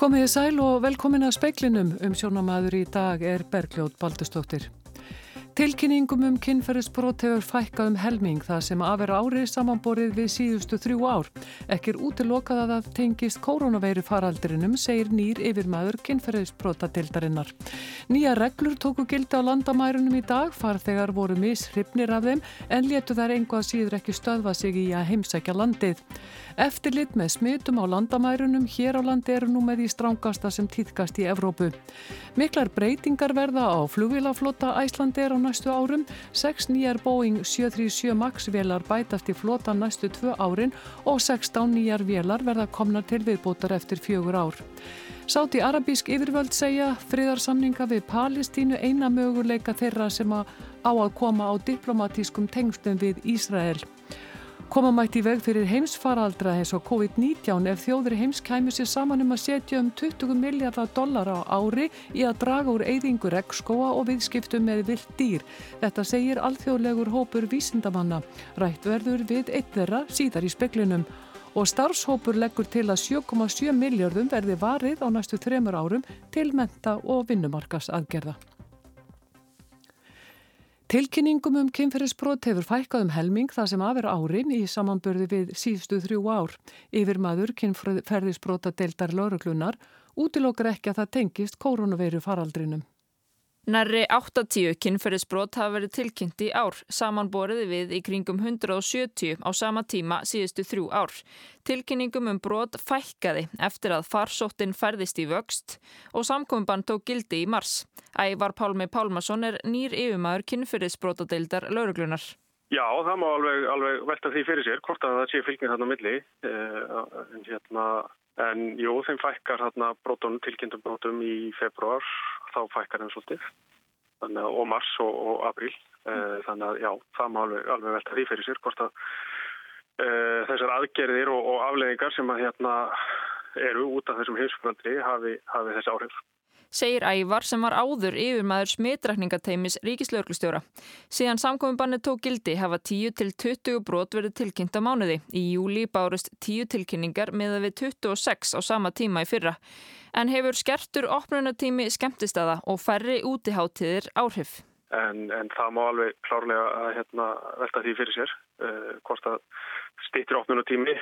Komiði sæl og velkomin að speiklinum um sjónamaður í dag er Bergljóð Baldustóttir. Tilkynningum um kynferðisbrot hefur fækkað um helming það sem að vera árið samanborið við síðustu þrjú ár. Ekkir útilokað að það tengist koronaveiru faraldrinum, segir nýr yfirmaður kynferðisbrotatildarinnar. Nýja reglur tóku gildi á landamærunum í dag, farþegar voru mishrifnir af þeim en letu þær einhvað síður ekki stöðva sig í að heimsækja landið. Eftirlit með smitum á landamærunum hér á landi eru nú með því strángasta sem týðkast í Evrópu. Miklar breytingar verða á flugvílaflota Æslandi er á næstu árum. Seks nýjar Boeing 737 MAX velar bætast í flota næstu tvö árin og 16 nýjar velar verða komna til viðbótar eftir fjögur ár. Sáti arabísk yfirvöld segja friðarsamninga við Palestínu eina möguleika þeirra sem á að koma á diplomatískum tengstum við Ísrael. Koma mætti í veg fyrir heimsfaraldra eins og COVID-19 ef þjóður heims kæmi sér saman um að setja um 20 miljardar dollar á ári í að draga úr eyðingur regnskóa og viðskiptum með vilt dýr. Þetta segir alþjóðlegur hópur vísindamanna. Rætt verður við eitt þeirra síðar í speklinum. Og starfshópur leggur til að 7,7 miljardum verði varið á næstu þremur árum til menta og vinnumarkas aðgerða. Tilkynningum um kynferðisbrot hefur fækkað um helming það sem aðver árin í samanbörði við síðstu þrjú ár. Yfir maður kynferðisbrota deildar lauruglunar útilokkar ekki að það tengist koronaveiru faraldrinum. Nærri 80 kynferðisbrot hafa verið tilkynnt í ár, samanboriði við í kringum 170 á sama tíma síðustu þrjú ár. Tilkynningum um brot fækkaði eftir að farsóttin færðist í vöxt og samkomban tók gildi í mars. Ævar Pálmi Pálmason er nýr yfirmaður kynferðisbrotadeildar lauruglunar. Já, það má alveg, alveg velta því fyrir sér, hvort að það sé fylgning þarna milli. En, hérna, en jú, þeim fækkar brotunum, tilkynntum brotum í februar þá fækkar þeim svolítið. Og mars og, og april mm. þannig að já, það má alveg, alveg velta því fyrir sér hvort að e, þessar aðgerðir og, og afleðingar sem að hérna eru út af þessum heimsfjöldri hafi, hafi þessi áhrif segir Ævar sem var áður yfirmaður smitrakningateimis ríkislauglustjóra. Síðan samkominnbanni tók gildi hafa 10-20 brot verið tilkynnt á mánuði. Í júli bárust 10 tilkynningar með að við 26 á sama tíma í fyrra. En hefur skertur opnunatími skemmtistada og færri útiháttiðir áhrif. En, en það má alveg klárlega að hérna, velta því fyrir sér. Uh, hvort að stýttir opnunatími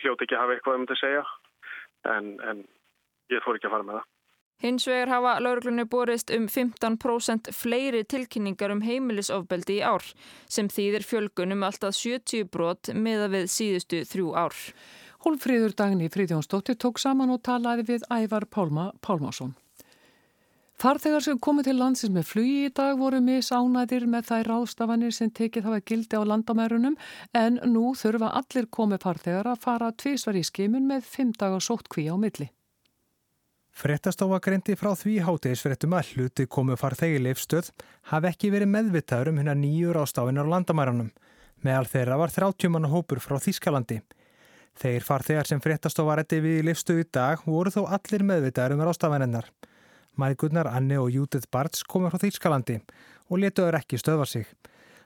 hljóti ekki að hafa eitthvað um þetta að segja. En, en ég fór ekki að fara með það. Hins vegar hafa lauruglunni borist um 15% fleiri tilkynningar um heimilisofbeldi í ár sem þýðir fjölgunum alltaf 70 brot meða við síðustu þrjú ár. Hólfríður Dagni Fríðjónsdóttir tók saman og talaði við Ævar Pálma Pálmásson. Farþegar sem komið til landsins með flugi í dag voru misánæðir með þær ráðstafanir sem tekið hafa gildi á landamærunum en nú þurfa allir komið farþegar að fara tvísvar í skimun með fimm dagar sótt kví á milli. Frettastofa greindi frá því hátegisfrettum að hluti komu farþegi leifstöð hafi ekki verið meðvitaður um hérna nýjur ástafinar á landamæranum. Meðal þeirra var 30 mann hópur frá Þískalandi. Þeir farþegar sem frettastofa rætti við í leifstöð í dag voru þó allir meðvitaður um ástafinennar. Mæðgurnar Anni og Jútið Barts komu frá Þískalandi og letuður ekki stöðva sig.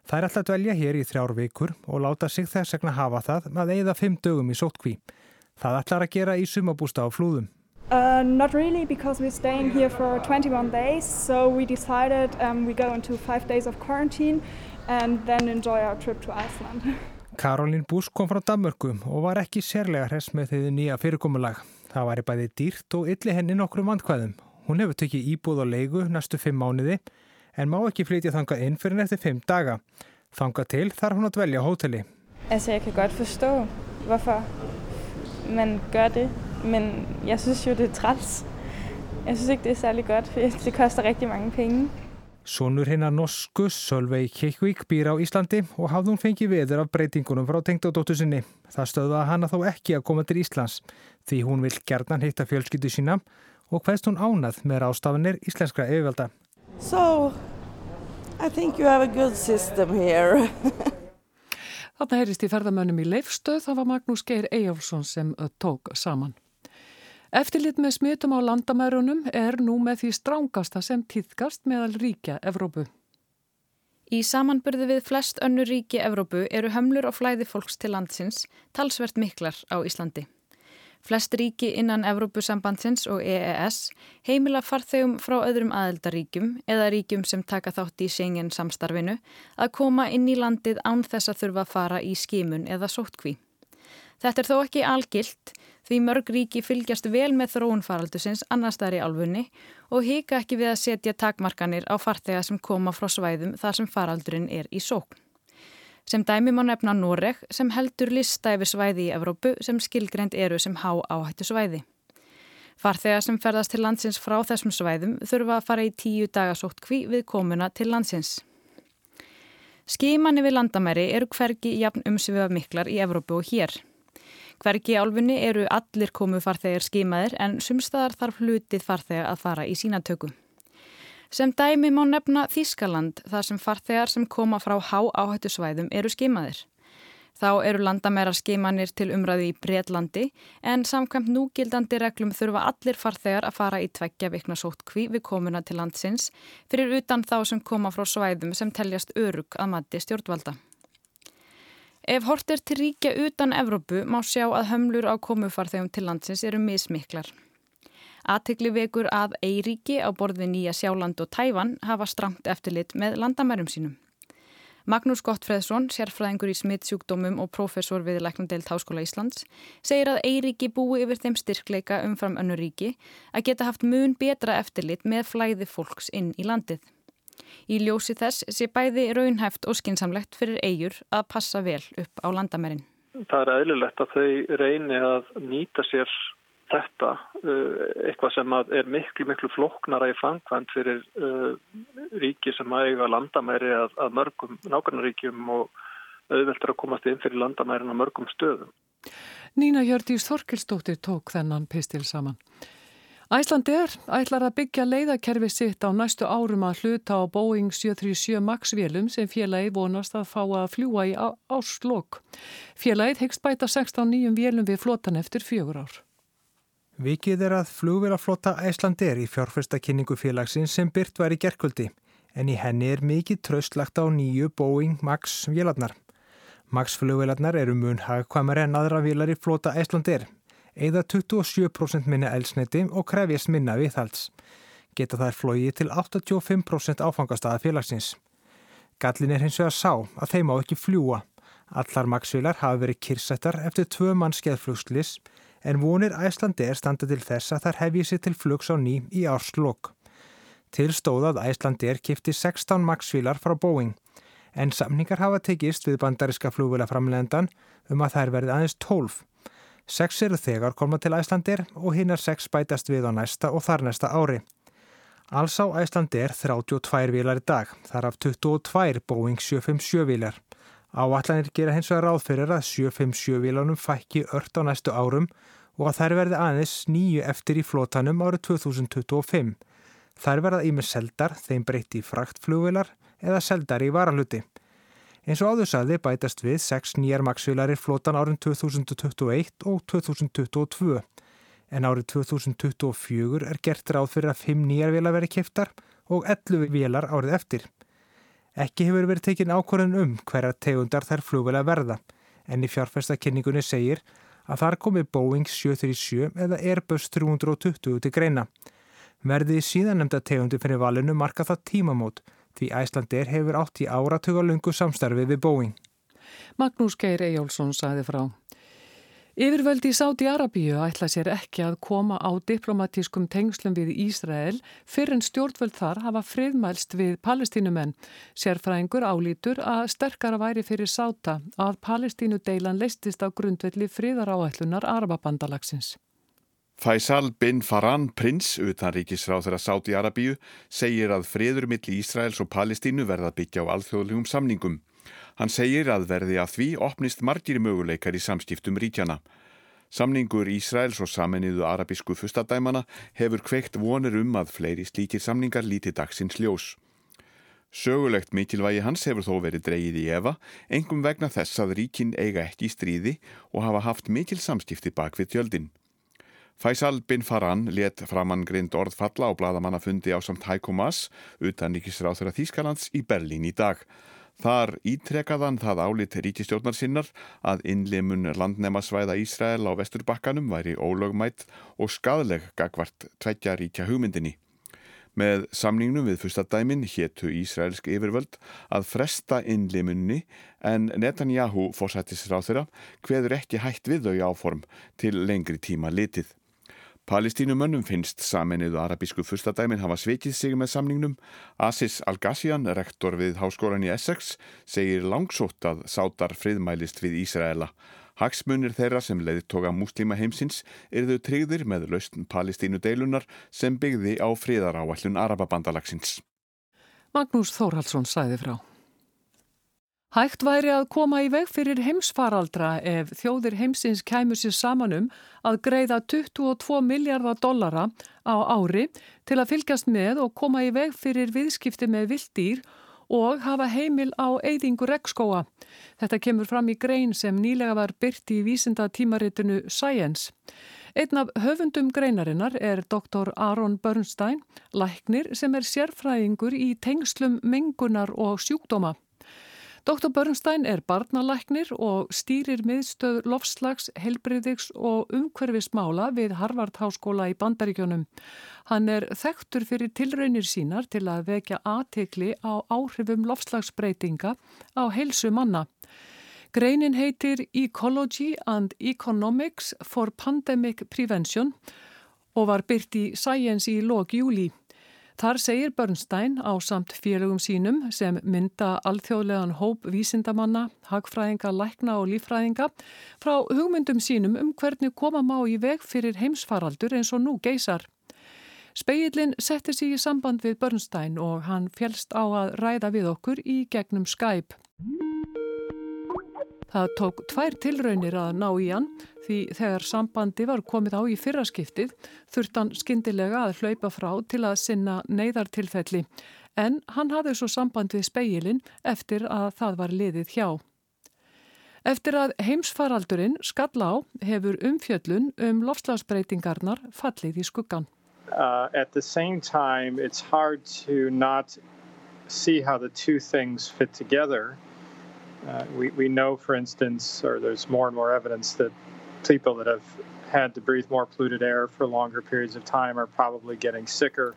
Það er alltaf dvelja hér í þrjár vikur og láta sig þess vegna hafa það að eigða fimm dögum í sótkví. Það ætlar að gera í sumabústa á flúðum. Uh, not really, because we're staying here for 21 days. So we decided um, we go into five days of quarantine and then enjoy our trip to Iceland. Karolín Bús kom frá Danmörku og var ekki sérlega hress með því nýja fyrirkomulag. Það væri bæði dýrt og ylli henni nokkru vandkvæðum. Hún hefur tekið íbúð og leigu næstu fimm mánuði en má ekki flytja þangað inn fyrir næstu fimm daga. Þangað til þarf hún að dvelja á hóteli. Altså, ég kan godt forstå, hvorfor man gør det men jeg synes jo, det er træls. Jeg synes ikke, det er særlig godt, for det koster rigtig mange penge. Sónur hinnar norsku, Sölvei Kikvík, býr á Íslandi og hafði hún fengið veður af breytingunum frá tengdadóttu sinni. Það stöðvaði hana þó ekki að koma til Íslands því hún vil gerðan hitta fjölskyldu sína og hvaðst hún ánað með rástafinir íslenskra yfirvelda. So, I think you have a good system here. Þarna heyrist í ferðamönnum í leifstöð, það var Magnús Geir Eyjálsson sem tók saman. Eftirlit með smitum á landamærunum er nú með því strángasta sem týðkast meðal ríkja Evrópu. Í samanburði við flest önnu ríki Evrópu eru hömlur og flæði fólks til landsins talsvert miklar á Íslandi. Flest ríki innan Evrópusambandsins og EES heimila farþegum frá öðrum aðeldaríkjum eða ríkjum sem taka þátt í Schengen samstarfinu að koma inn í landið án þess að þurfa að fara í skimun eða sóttkví. Þetta er þó ekki algilt því mörg ríki fylgjast vel með þróunfaraldusins annars þar í alfunni og hika ekki við að setja takmarkanir á farþega sem koma frá svæðum þar sem faraldurinn er í sókn. Sem dæmi má nefna Noreg sem heldur lista yfir svæði í Evrópu sem skilgrend eru sem há áhættu svæði. Farþegar sem ferðast til landsins frá þessum svæðum þurfa að fara í tíu dagasótt kví við komuna til landsins. Skimanni við landamæri eru hvergi jafn umsviða miklar í Evrópu og hér. Hvergi álfunni eru allir komu farþegar skimaðir en sumstaðar þarf hlutið farþega að fara í sínatöku. Sem dæmi má nefna Þískaland þar sem farþegar sem koma frá há áhættu svæðum eru skimaðir. Þá eru landamæra skimanir til umræði í Breitlandi en samkvæmt núgildandi reglum þurfa allir farþegar að fara í tveggja vikna sótt kví við komuna til landsins fyrir utan þá sem koma frá svæðum sem teljast örug að mati stjórnvalda. Ef hortir til ríkja utan Evrópu má sjá að hömlur á komufarþegum til landsins eru mismiklar. Aðtegli vekur að Eiríki á borði Nýja Sjáland og Tæfan hafa strangt eftirlit með landamærum sínum. Magnús Gottfreðsson, sérfræðingur í smittsjúkdómum og professor við Læknandelt Háskóla Íslands, segir að Eiríki búi yfir þeim styrkleika umfram önnu ríki að geta haft mun betra eftirlit með flæði fólks inn í landið. Í ljósi þess sé bæði raunhæft og skinsamlegt fyrir eigur að passa vel upp á landamærin. Það er eðlilegt að þau reyni að nýta sér þetta uh, eitthvað sem er miklu, miklu floknara í fangkvæmt fyrir uh, ríki sem ægja landamæri að, að mörgum nákvæmnaríkjum og auðveldur að komast inn fyrir landamærin á mörgum stöðum. Nína Hjördís Þorkilstóttir tók þennan pistil saman. Æslandir ætlar að byggja leiðakerfi sitt á næstu árum að hluta á Boeing 737 MAX vélum sem félagi vonast að fá að fljúa í áslokk. Félagið hyggst bæta 16 nýjum vélum við flotan eftir fjögur ár. Vikið er að flugvelaflota Æslandir í fjárfærstakynningu félagsins sem byrt var í gerkvöldi en í henni er mikið tröstlagt á nýju Boeing Max vélarnar. Max flugvelarnar eru mun hagkvæmari en aðra vélar í flota Æslandir, eða 27% minna elsniti og krefjast minna viðhalds. Geta þær flóið til 85% áfangastaða félagsins. Gallin er hins vegar sá að þeim á ekki fljúa. Allar Max-vélar hafa verið kyrsettar eftir tvö mann skeðflugslis en vonir Æslandir standa til þess að þær hefji sér til flugs á ný í árslokk. Tilstóðað Æslandir kipti 16 maksvílar frá Boeing, en samningar hafa tekist við bandariska flugvölaframlendan um að þær verði aðeins 12. Seks eru þegar koma til Æslandir og hinnar seks bætast við á næsta og þar næsta ári. Alls á Æslandir 32 vilar í dag, þar af 22 Boeing 757 vilar. Áallanir gera hins vegar ráð fyrir að 757 vilunum fækki ört á næstu árum og að þær verði aðeins nýju eftir í flótanum árið 2025. Þær verða ímið seldar, þeim breytti í fraktflugvilar eða seldar í varaluti. Eins og áður saði bætast við 6 nýjar maksvilar í flótan árin 2021 og 2022. En árið 2024 er gert ráð fyrir að 5 nýjar vila veri kiptar og 11 vilar árið eftir. Ekki hefur verið tekin ákvörðun um hverja tegundar þær flugvel að verða en í fjárfæstakynningunni segir að þar komi Boeing 737 eða Airbus 320 til greina. Verði í síðanemda tegundi fyrir valinu marka það tímamót því Æslandir hefur átt í áratugalungu samstarfið við Boeing. Magnús Geir Ejjólfsson sagði frá. Yfirvöldi í Sáti Arabíu ætla sér ekki að koma á diplomatískum tengslum við Ísrael fyrir en stjórnvöld þar hafa friðmælst við palestínumenn. Sérfræðingur álítur að sterkara væri fyrir Sáta að palestínudeilan leistist á grundvelli friðaráætlunar Arababandalagsins. Faisal bin Farhan, prins utanríkisráð þeirra Sáti Arabíu, segir að friður milli Ísraels og Palestínu verða byggja á alþjóðlegum samningum. Hann segir að verði að því opnist margir möguleikar í samskiptum ríkjana. Samningur Ísraels og sameniðu arabísku fustadæmana hefur kveikt vonir um að fleiri slíkir samningar líti dagsins ljós. Sögulegt mikilvægi hans hefur þó verið dreyið í Eva, engum vegna þess að ríkin eiga ekki í stríði og hafa haft mikil samskipti bak við tjöldin. Faisal bin Farhan let framann grind orð falla á bladamannafundi á samt Heiko Maas, utan ríkisráþur að Þýskalands í Berlín í dag. Þar ítrekaðan það álit ríkistjórnar sinnar að innlimun landnemasvæða Ísrael á vesturbakkanum væri ólögmætt og skadleg gagvart tveggja ríkja hugmyndinni. Með samningnum við fyrstadæmin héttu Ísraelsk yfirvöld að fresta innlimunni en Netanyahu fórsættisráð þeirra hveður ekki hætt við þau áform til lengri tíma litið. Palestínumönnum finnst saminuðu arabísku fyrstadæmin hafa sveikið sig með samningnum. Asis Al-Ghazian, rektor við háskóran í Essex, segir langsótt að sátar friðmælist við Ísraela. Hagsmunir þeirra sem leiði tóka múslíma heimsins er þau tryggðir með lausn Palestínu deilunar sem byggði á friðaráallun Arababandalagsins. Magnús Þórhalsson sæði frá. Hægt væri að koma í veg fyrir heimsfaraldra ef þjóðir heimsins kæmu sér saman um að greiða 22 miljardar dollara á ári til að fylgjast með og koma í veg fyrir viðskipti með vilddýr og hafa heimil á eyðingu regnskóa. Þetta kemur fram í grein sem nýlega var byrti í vísinda tímaritinu Science. Einn af höfundum greinarinnar er Dr. Aron Bernstein, læknir sem er sérfræðingur í tengslum mengunar og sjúkdóma. Dr. Bernstein er barnalæknir og stýrir miðstöð lofslags, helbriðiks og umhverfismála við Harvard Háskóla í Bandaríkjónum. Hann er þekktur fyrir tilraunir sínar til að vekja aðtekli á áhrifum lofslagsbreytinga á heilsu manna. Greinin heitir Ecology and Economics for Pandemic Prevention og var byrt í Science í lok júli. Þar segir Bernstein á samt félögum sínum sem mynda alþjóðlegan hóp vísindamanna, hagfræðinga, lækna og lífræðinga frá hugmyndum sínum um hvernig koma má í veg fyrir heimsfaraldur eins og nú geysar. Speillin setti sig í samband við Bernstein og hann fjelst á að ræða við okkur í gegnum Skype. Það tók tvær tilraunir að ná í hann því þegar sambandi var komið á í fyrraskiptið þurft hann skindilega að hlaupa frá til að sinna neyðartilfelli en hann hafði svo samband við speilin eftir að það var liðið hjá. Eftir að heimsfaraldurinn skall á hefur umfjöllun um lofslagsbreytingarnar fallið í skuggan. Uh, at the same time, it's hard to not see how the two things fit together. Uh, we, we know, for instance, or there's more and more evidence that people that have had to breathe more polluted air for longer periods of time are probably getting sicker.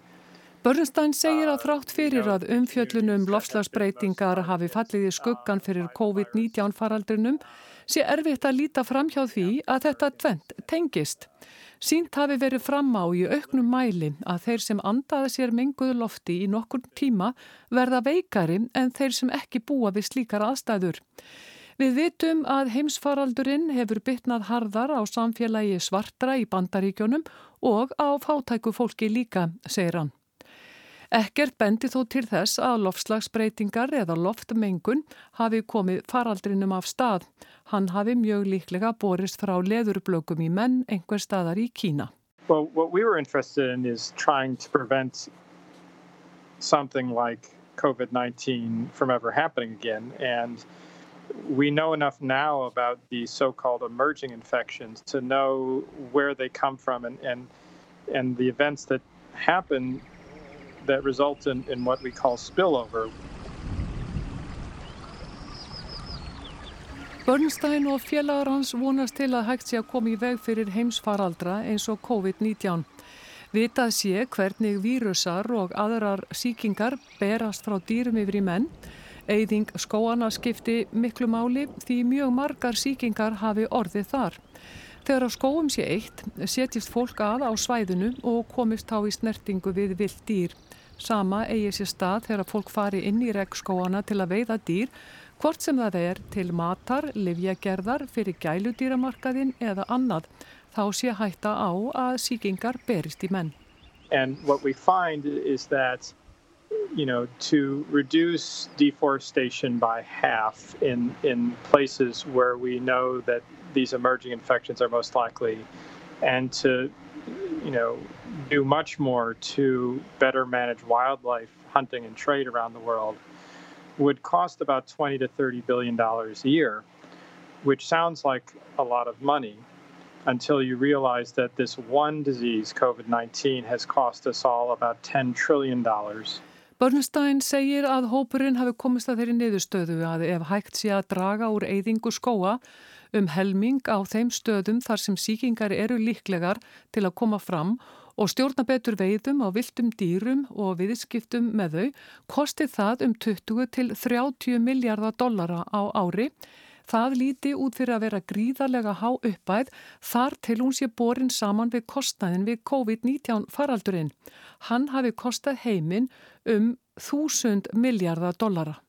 Börnstein segir að þrátt fyrir að umfjöllunum lofslagsbreytingar hafi fallið í skuggan fyrir COVID-19 faraldrinum sé erfitt að líta fram hjá því að þetta tvent tengist. Sínt hafi verið fram á í auknum mæli að þeir sem andaða sér menguðu lofti í nokkur tíma verða veikari en þeir sem ekki búa við slíkar aðstæður. Við vitum að heimsfaraldurinn hefur bytnað harðar á samfélagi svartra í bandaríkjónum og á fátæku fólki líka, segir hann. Ekkert bendi þó til þess að lofslagsbreytingar eða loftmengun hafi komið faraldrinum af stað. Hann hafi mjög líklega borist frá leðurblökum í menn einhver staðar í Kína. Well, what we were interested in is trying to prevent something like COVID-19 from ever happening again and we know enough now about the so-called emerging infections to know where they come from and and and the events that happen that result in, in what we call spillover. Bernstein og félagar hans vonast til að hægt sé að koma í veg fyrir heimsfaraldra eins og COVID-19. Vitað sé hvernig vírusar og aðrar síkingar berast frá dýrum yfir í menn. Eyðing skóana skipti miklu máli því mjög margar síkingar hafi orðið þar. Þegar á skóum sé eitt setjist fólk að á svæðinu og komist á í snertingu við vilt dýr. Sama eigi sér stað þegar fólk fari inn í regnskóana til að veiða dýr, hvort sem það er til matar, livjagerðar, fyrir gæludýramarkaðin eða annað. Þá sé hætta á að síkingar berist í menn. And what we find is that you know, to reduce deforestation by half in, in places where we know that these emerging infections are most likely, and to, you know, do much more to better manage wildlife hunting and trade around the world would cost about 20 to 30 billion dollars a year, which sounds like a lot of money until you realize that this one disease, COVID 19, has cost us all about $10 trillion. Bernstein segir að hópurinn hafi komist að þeirri niðurstöðu að ef hægt sé að draga úr eyðingu skóa um helming á þeim stöðum þar sem síkingar eru líklegar til að koma fram og stjórna betur veiðum á viltum dýrum og viðskiptum með þau kosti það um 20 til 30 miljardar dollara á ári. Það líti út fyrir að vera gríðarlega há uppæð þar til hún sé borin saman við kostnæðin við COVID-19 faraldurinn. Hann hafi kostað heiminn um 1000 miljardar dollara.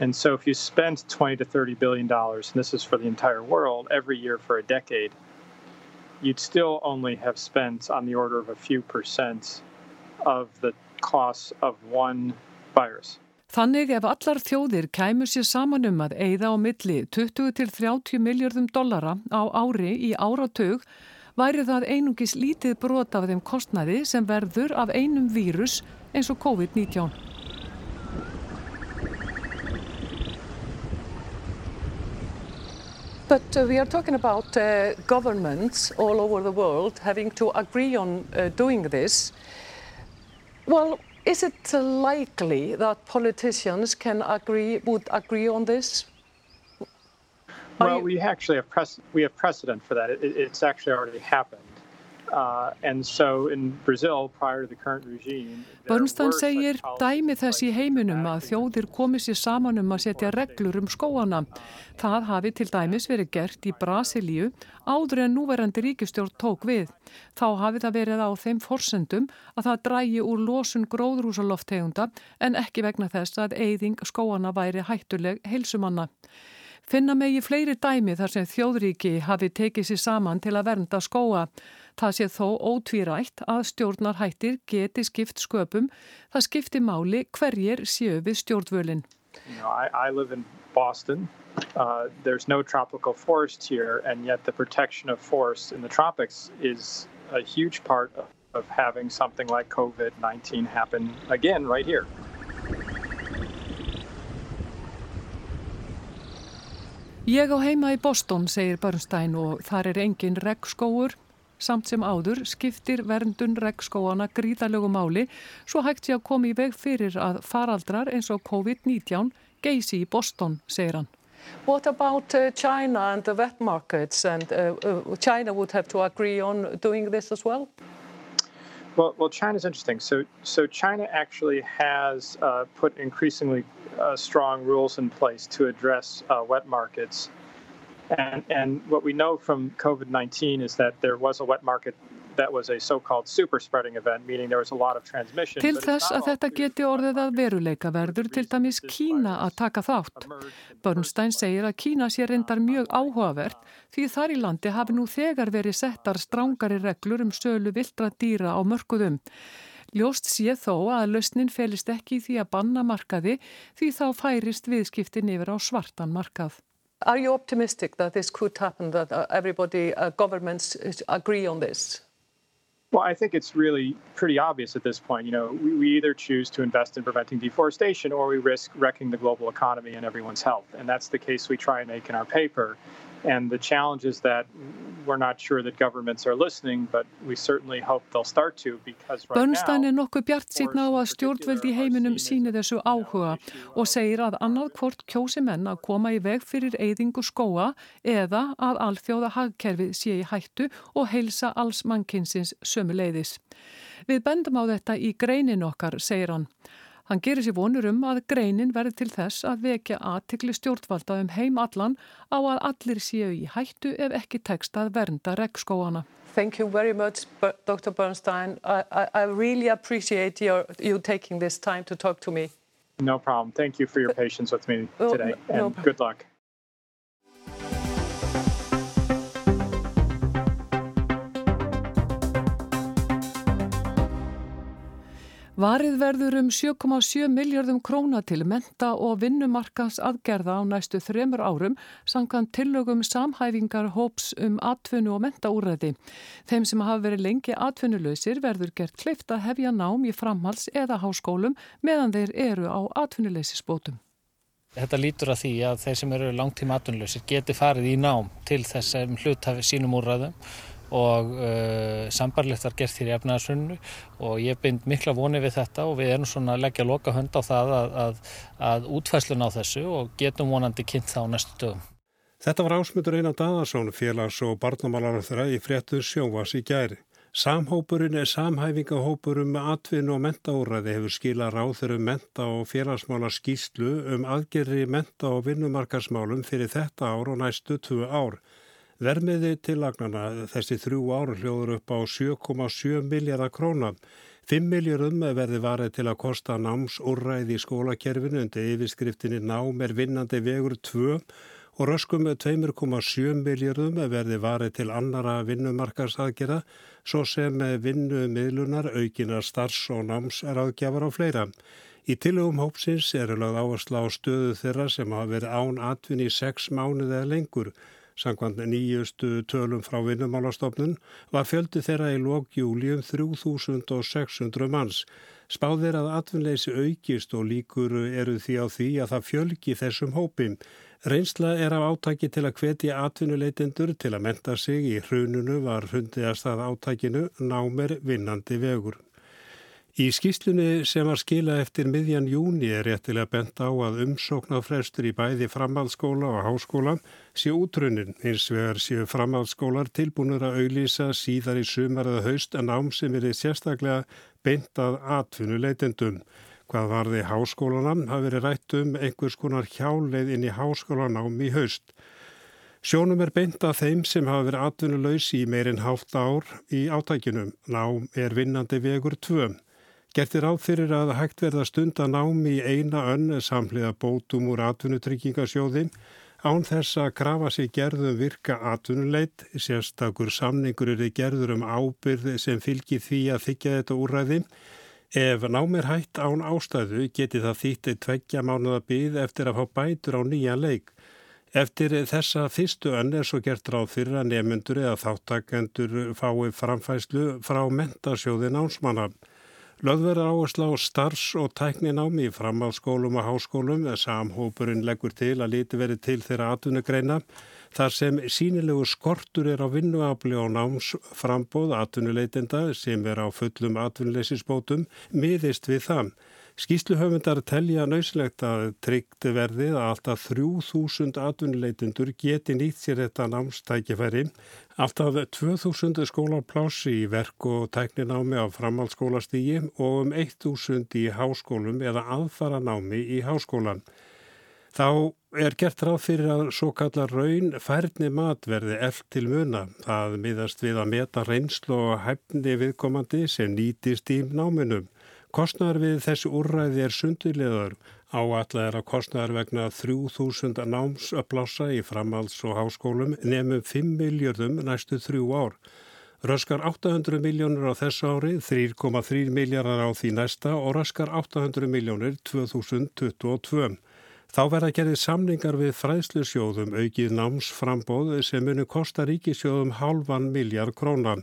And so if you spend 20 to 30 billion dollars, and this is for the entire world, every year for a decade, you'd still only have spent on the order of a few percent of the cost of one virus. Þannig ef allar þjóðir kæmur sér saman um að eigða á milli 20 til 30 miljardum dollara á ári í áratug væri það einungis lítið brot af þeim kostnaði sem verður af einum vírus eins og COVID-19. But uh, we are talking about uh, governments all over the world having to agree on uh, doing this. Well, is it likely that politicians can agree, would agree on this? Well, we actually have, precedent. we have precedent for that. It, it's actually already happened. Uh, Börnstan segir dæmi þess í heiminum að þjóðir komið sér saman um að setja reglur um skóana. Það hafi til dæmis verið gert í Brasilíu áður en núverandi ríkistjórn tók við. Þá hafi það verið á þeim forsendum að það drægi úr losun gróðrúsaloftegunda en ekki vegna þess að eyðing skóana væri hættuleg heilsumanna. Finna megi fleiri dæmi þar sem þjóðríki hafi tekið sér saman til að vernda skóa. Það sé þó ótvírætt að stjórnarhættir geti skipt sköpum. Það skipti máli hverjir séu við stjórnvölinn. You know, I, I live in Boston. Uh, there's no tropical forest here and yet the protection of forests in the tropics is a huge part of, of having something like COVID-19 happen again right here. Ég á heima í Boston, segir Bernstein og þar er engin regnskóur, samt sem áður skiptir verndun regnskóana gríðalögu máli svo hægt sé að koma í veg fyrir að faraldrar eins og COVID-19 geysi í Boston, segir hann. What about uh, China and the wet markets and uh, uh, China would have to agree on doing this as well? Well, well China's interesting. So, so China actually has uh, put increasingly uh, strong rules in place to address uh, wet markets And, and what we know from COVID-19 is that there was a wet market that was a so-called super spreading event, meaning there was a lot of transmission. Til þess að þetta geti orðið að veruleika verður til dæmis Kína að taka þátt. Bernstein segir að Kína sé reyndar mjög áhugavert því þar í landi hafi nú þegar verið settar strángari reglur um sölu viltra dýra á mörguðum. Ljóst sé þó að lausnin felist ekki því að banna markaði því þá færist viðskiptin yfir á svartan markað. Are you optimistic that this could happen, that uh, everybody, uh, governments agree on this? Well, I think it's really pretty obvious at this point. You know, we, we, either choose to invest in preventing deforestation or we risk wrecking the global economy and everyone's health. And that's the case we try and make in our paper. And the challenge is that we're not sure that governments are listening, but we certainly hope they'll start to because right Bernstein er nokkuð bjart síðan á að stjórnvöld í heiminum síni þessu áhuga og segir að annað hvort kjósi menn að koma í veg fyrir eyðingu skóa eða að alþjóða hagkerfið sé í hættu og heilsa alls mannkinsins sömu leiðis. Við bendum á þetta í greinin okkar, segir hann. Hann gerir sér vonur um að greinin verði til þess að vekja aðtikli stjórnvalda um heim allan á að allir séu í hættu ef ekki tekst að vernda regnskóana. Thank you very much, Dr. Bernstein. I, I, I really appreciate your, you taking this time to talk to me. No problem. Thank you for your patience with me today, and good luck. Varið verður um 7,7 miljardum króna til menta og vinnumarkans aðgerða á næstu þremur árum samkvæmt tillögum samhæfingar hóps um atvinnu og mentaúræði. Þeim sem hafa verið lengi atvinnulöysir verður gert kleift að hefja nám í framhals eða háskólum meðan þeir eru á atvinnuleysisbótum. Þetta lítur að því að þeir sem eru langtíma atvinnulöysir geti farið í nám til þess að hlutafi sínum úrræðum og uh, sambarlegt var gert hér í efnaðarsrunnu og ég bind mikla voni við þetta og við erum svona að leggja loka hönd á það að, að, að útfæslun á þessu og getum vonandi kynnt það á næstu dögum. Þetta var ásmutur Einar Daðarsson, félags- og barnamálar þeirra í fréttur sjóvas í gæri. Samhópurinn er samhæfingahópurum með atvinnu og mentaúræði hefur skilað ráður um menta og félagsmála skýslu um aðgerri menta og vinnumarkarsmálum fyrir þetta ár og næstu tvö ár. Vermiði tillagnana þessi þrjú ár hljóður upp á 7,7 miljardar krónar. 5 miljardum verði varðið til að kosta námsúræði í skólakerfinu undir yfirskriftinni Nám er vinnandi vegur 2 og röskum 2,7 miljardum verði varið til annara vinnumarkarsaðgjara svo sem vinnumiðlunar, aukina starfs- og námsraðgjafar og fleira. Í tilugum hópsins eru lögð áhersla á stöðu þeirra sem hafa verið án atvinni í sex mánuði eða lengur. Sankvæmt nýjustu tölum frá vinnumálastofnun var fjöldi þeirra í lókjúli um 3600 manns. Spáðir að atvinnleysi aukist og líkur eru því á því að það fjölgi þessum hópim. Reynsla er af átaki til að hvetja atvinnuleitendur til að menta sig í hrununu var hundiðast að átækinu námer vinnandi vegur. Í skýslunni sem var skila eftir miðjan júni er réttilega bent á að umsóknarfrestur í bæði framhaldsskóla og háskóla sé útrunin eins vegar séu framhaldsskólar tilbúinur að auðlýsa síðar í sumar eða haust en ám sem er sérstaklega beint að atvinnuleitendum. Hvað varði háskólanam hafi verið rætt um einhvers konar hjáleið inn í háskólanám í haust. Sjónum er beint að þeim sem hafa verið atvinnulegs í meirinn hálft ár í átækinum. Nám er vinnandi vegur 2. Gertir á fyrir að hægt verða stund að námi í eina önn samlega bótum úr atvinnutryggingasjóði án þess að krafa sér gerðum virka atvinnuleit, sérstakur samningur eru gerður um ábyrð sem fylgir því að þykja þetta úrræði Ef nám er hægt án ástæðu geti það þýttið tveggja mánuða byggð eftir að fá bætur á nýja leik. Eftir þessa fyrstu önn er svo gert ráð fyrir að nefnundur eða þáttakendur fái framfæslu frá mentasjóði námsmanna. Löðverðar áhersla á starfs- og tækninámi í framhalskólum og háskólum samhópurinn leggur til að liti verið til þeirra atvinnugreina Þar sem sínilegu skortur er á vinnuafli og námsframbóð atvinnuleitenda sem er á fullum atvinnuleysisbótum miðist við það. Skýsluhöfundar telja nöyslegt að tryggt verðið að alltaf 3000 atvinnuleitendur geti nýtt sér þetta námstækifæri. Alltaf 2000 skólarplási í verk og tækninámi á framhaldsskólastígi og um 1000 í háskólum eða aðfara námi í háskólan. Þá er gert ráð fyrir að svo kallar raun færni matverði ell til muna. Það miðast við að meta reynslu og hæfni viðkomandi sem nýtist í náminum. Kostnar við þessu úrræði er sundilegar. Áallega er að kostnar vegna 3000 námsöplása í framhalds- og háskólum nefnum 5 miljardum næstu þrjú ár. Röskar 800 miljónur á þessu ári, 3,3 miljardar á því næsta og röskar 800 miljónur 2022. Þá verða gerðið samningar við fræðslusjóðum aukið námsframbóð sem munu kosta ríkisjóðum halvan miljard krónan.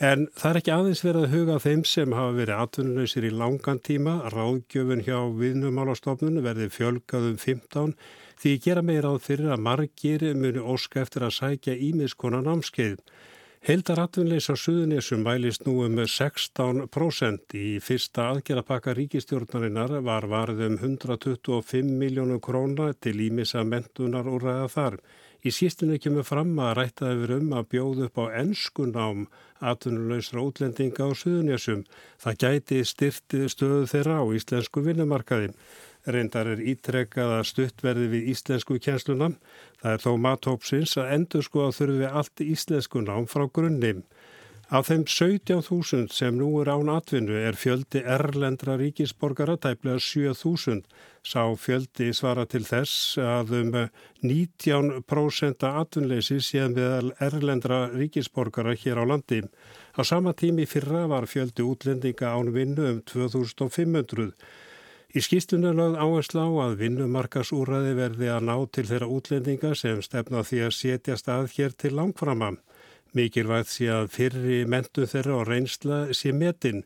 En það er ekki aðeins verið að huga þeim sem hafa verið atvinnuleysir í langan tíma. Ráðgjöfun hjá viðnumálastofnun verði fjölgað um 15 því gera meira á að margir munu óska eftir að sækja ímiðskonan námskeið. Heildaratvinleys á Suðunísum mælist nú um 16%. Í fyrsta aðgerapakka ríkistjórnarinnar var varðum 125 miljónu króna til ímissa mentunar úr ræða þar. Í sístinu kemur fram að rættaði verið um að bjóða upp á ennskunám atvinnuleysra útlendinga á Suðunísum. Það gæti styrti stöðu þeirra á íslensku vinnumarkaði. Reyndar er ítrekkað að stuttverði við íslensku kjensluna. Það er þó mathópsins að endur sko að þurfi allt íslensku nám frá grunni. Af þeim 17.000 sem nú er án atvinnu er fjöldi erlendra ríkisborgara tæplega 7.000. Sá fjöldi svara til þess að um 19% atvinnleysi séð með erlendra ríkisborgara hér á landi. Á sama tími fyrra var fjöldi útlendinga án vinnu um 2500. Í skýstunum lögð áherslu á að vinnumarkasúræði verði að ná til þeirra útlendinga sem stefna því að setja stað hér til langframa. Mikilvægt sé að fyrri mentu þeirra og reynsla sé metin.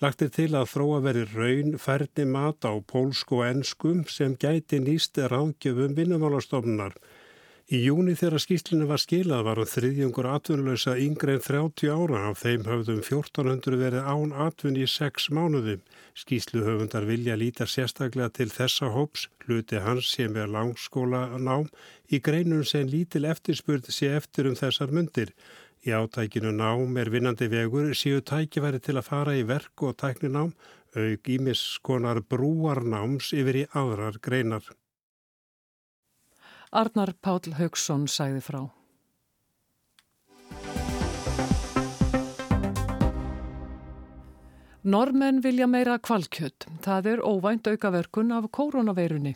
Lagt er til að þróa veri raun færni mat á pólsku og ennskum sem gæti nýst ráðgjöfum vinnumálastofnunar. Í júni þegar skýslinu var skilað var þriðjungur atvinnulösa yngre en 30 ára af þeim höfðum 1400 verið án atvinn í 6 mánuðum. Skýsluhöfundar vilja líta sérstaklega til þessa hóps, hluti hans sem er langskóla nám í greinum sem lítil eftirspurð sé eftir um þessar myndir. Í átækinu nám er vinnandi vegur séu tækifæri til að fara í verk og tækninám auk ímiskonar brúarnáms yfir í aðrar greinar. Arnar Páll Haugsson sæði frá. Normenn vilja meira kvalkjött. Það er óvænt aukaverkun af koronaveirunni.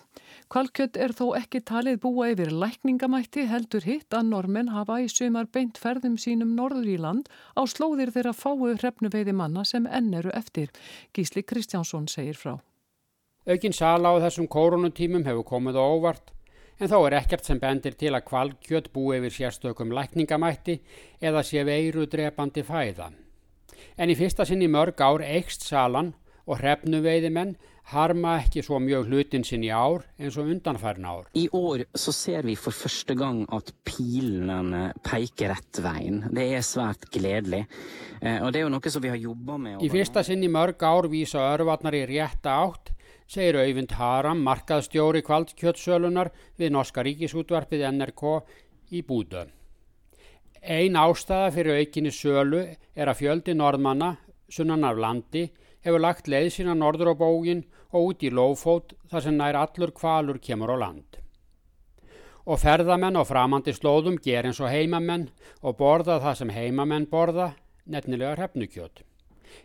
Kvalkjött er þó ekki talið búa yfir lækningamætti heldur hitt að normenn hafa í sumar beint ferðum sínum norður í land á slóðir þeirra fáu hrefnuveiði manna sem enn eru eftir. Gísli Kristjánsson segir frá. Aukinn sala á þessum koronatímum hefur komið á óvart en þó er ekkert sem bendir til að kvalkjött búi yfir sérstökum lækningamætti eða sé veiru drepandi fæða. En í fyrsta sinni mörg ár eikst salan og hrefnuveiðimenn harma ekki så mjög hlutin sin i ár eins og undanfærin ár. I år så ser vi for første gang at pilene peker rett veien. Det er svært gledelig. Eh, og det er jo noe som vi har jobba med. Í fyrsta sinni mörg ár vísa örvarnar í rétta átt segir Auvind Haram, markaðstjóri kvaldkjötsölunar við Norska ríkisútvarpið NRK í Búdö. Ein ástæða fyrir aukinni sölu er að fjöldi norðmanna, sunnan af landi, hefur lagt leið sína norður á bógin og út í lófót þar sem nær allur kvalur kemur á land. Og ferðamenn á framandi slóðum ger eins og heimamenn og borða það sem heimamenn borða, nefnilega hrefnukjöt,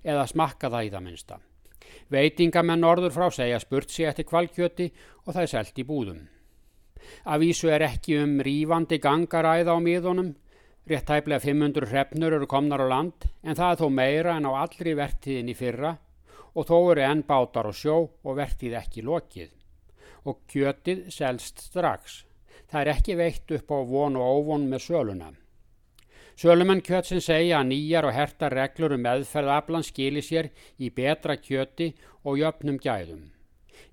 eða smakka það í það minnsta. Veitingamenn norður frá segja spurt sér eftir kvalkjöti og það er selt í búðum. Avísu er ekki um rýfandi gangaræða á miðunum, rétt hæflega 500 hrefnur eru komnar á land en það er þó meira en á allri vertíðin í fyrra og þó eru enn bátar á sjó og vertíð ekki lokið. Og kjötið selst strax. Það er ekki veitt upp á von og óvon með söluna. Sölumenn kjötsin segja að nýjar og hertar reglur um meðferðaflan skilir sér í betra kjöti og jöfnum gæðum.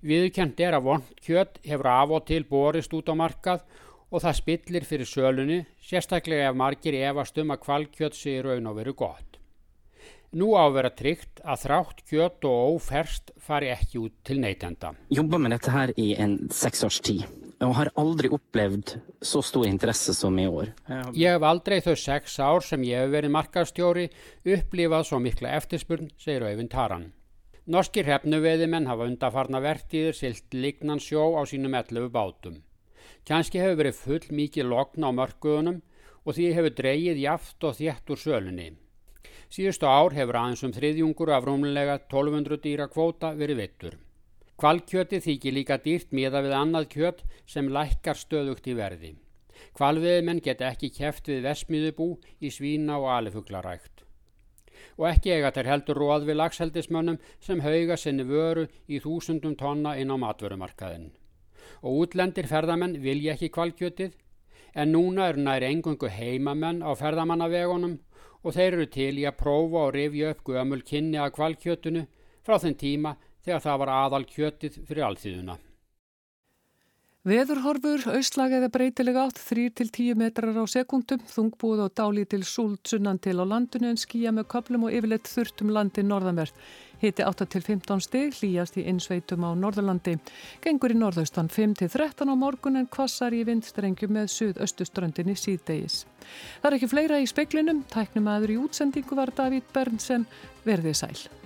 Viðkjönd er að vond kjött hefur af og til borist út á markað og það spillir fyrir sölunni, sérstaklega ef margir efast um að kvalkjött sé raun og veru gott. Nú á að vera tryggt að þrátt kjött og óferst fari ekki út til neytenda. Jobba með þetta her i en seks års tíð og har aldrei upplevd svo stór interesse som í år. Ég hef aldrei þau sex ár sem ég hef verið markastjóri upplifað svo mikla eftirspurn, segir Öyvind Taran. Norskir hefnuveðimenn hafa undarfarna vertíður silt lignan sjó á sínum 11 bátum. Kjanski hefur verið full mikið lokn á mörguðunum og því hefur dreyið jaft og þétt úr sölunni. Síðustu ár hefur aðeins um þriðjungur af rúmlega 1200 dýra kvóta verið vittur. Kvalkjöti þykir líka dýrt miða við annað kjöt sem lækkar stöðugt í verði. Kvalviðmenn geta ekki kæft við vesmiðubú í svína og alifuglarækt. Og ekki eiga þeir heldur róð við lagseldismönnum sem hauga sinni vöru í þúsundum tonna inn á matvörumarkaðin. Og útlendir ferðamenn vilja ekki kvalkjötið en núna eru nær engungu heimamenn á ferðamannavegunum og þeir eru til í að prófa og rifja upp gömul kynni að kvalkjötunu frá þenn tíma þegar það var aðal kjötið fyrir allþýðuna. Veðurhorfur, auslag eða breytilega átt 3-10 metrar á sekundum, þungbúð og dáli til súld sunnan til á landinu en skýja með köplum og yfirleitt þurftum landi norðanverð. Hiti 8-15 stig, hlýjast í innsveitum á Norðurlandi. Gengur í norðaustan 5-13 á morgun en kvassar í vindstrengjum með suðaustuströndinni síðdegis. Það er ekki fleira í speklinum, tæknum aður í útsendingu var David Bernsen, verðið sæl.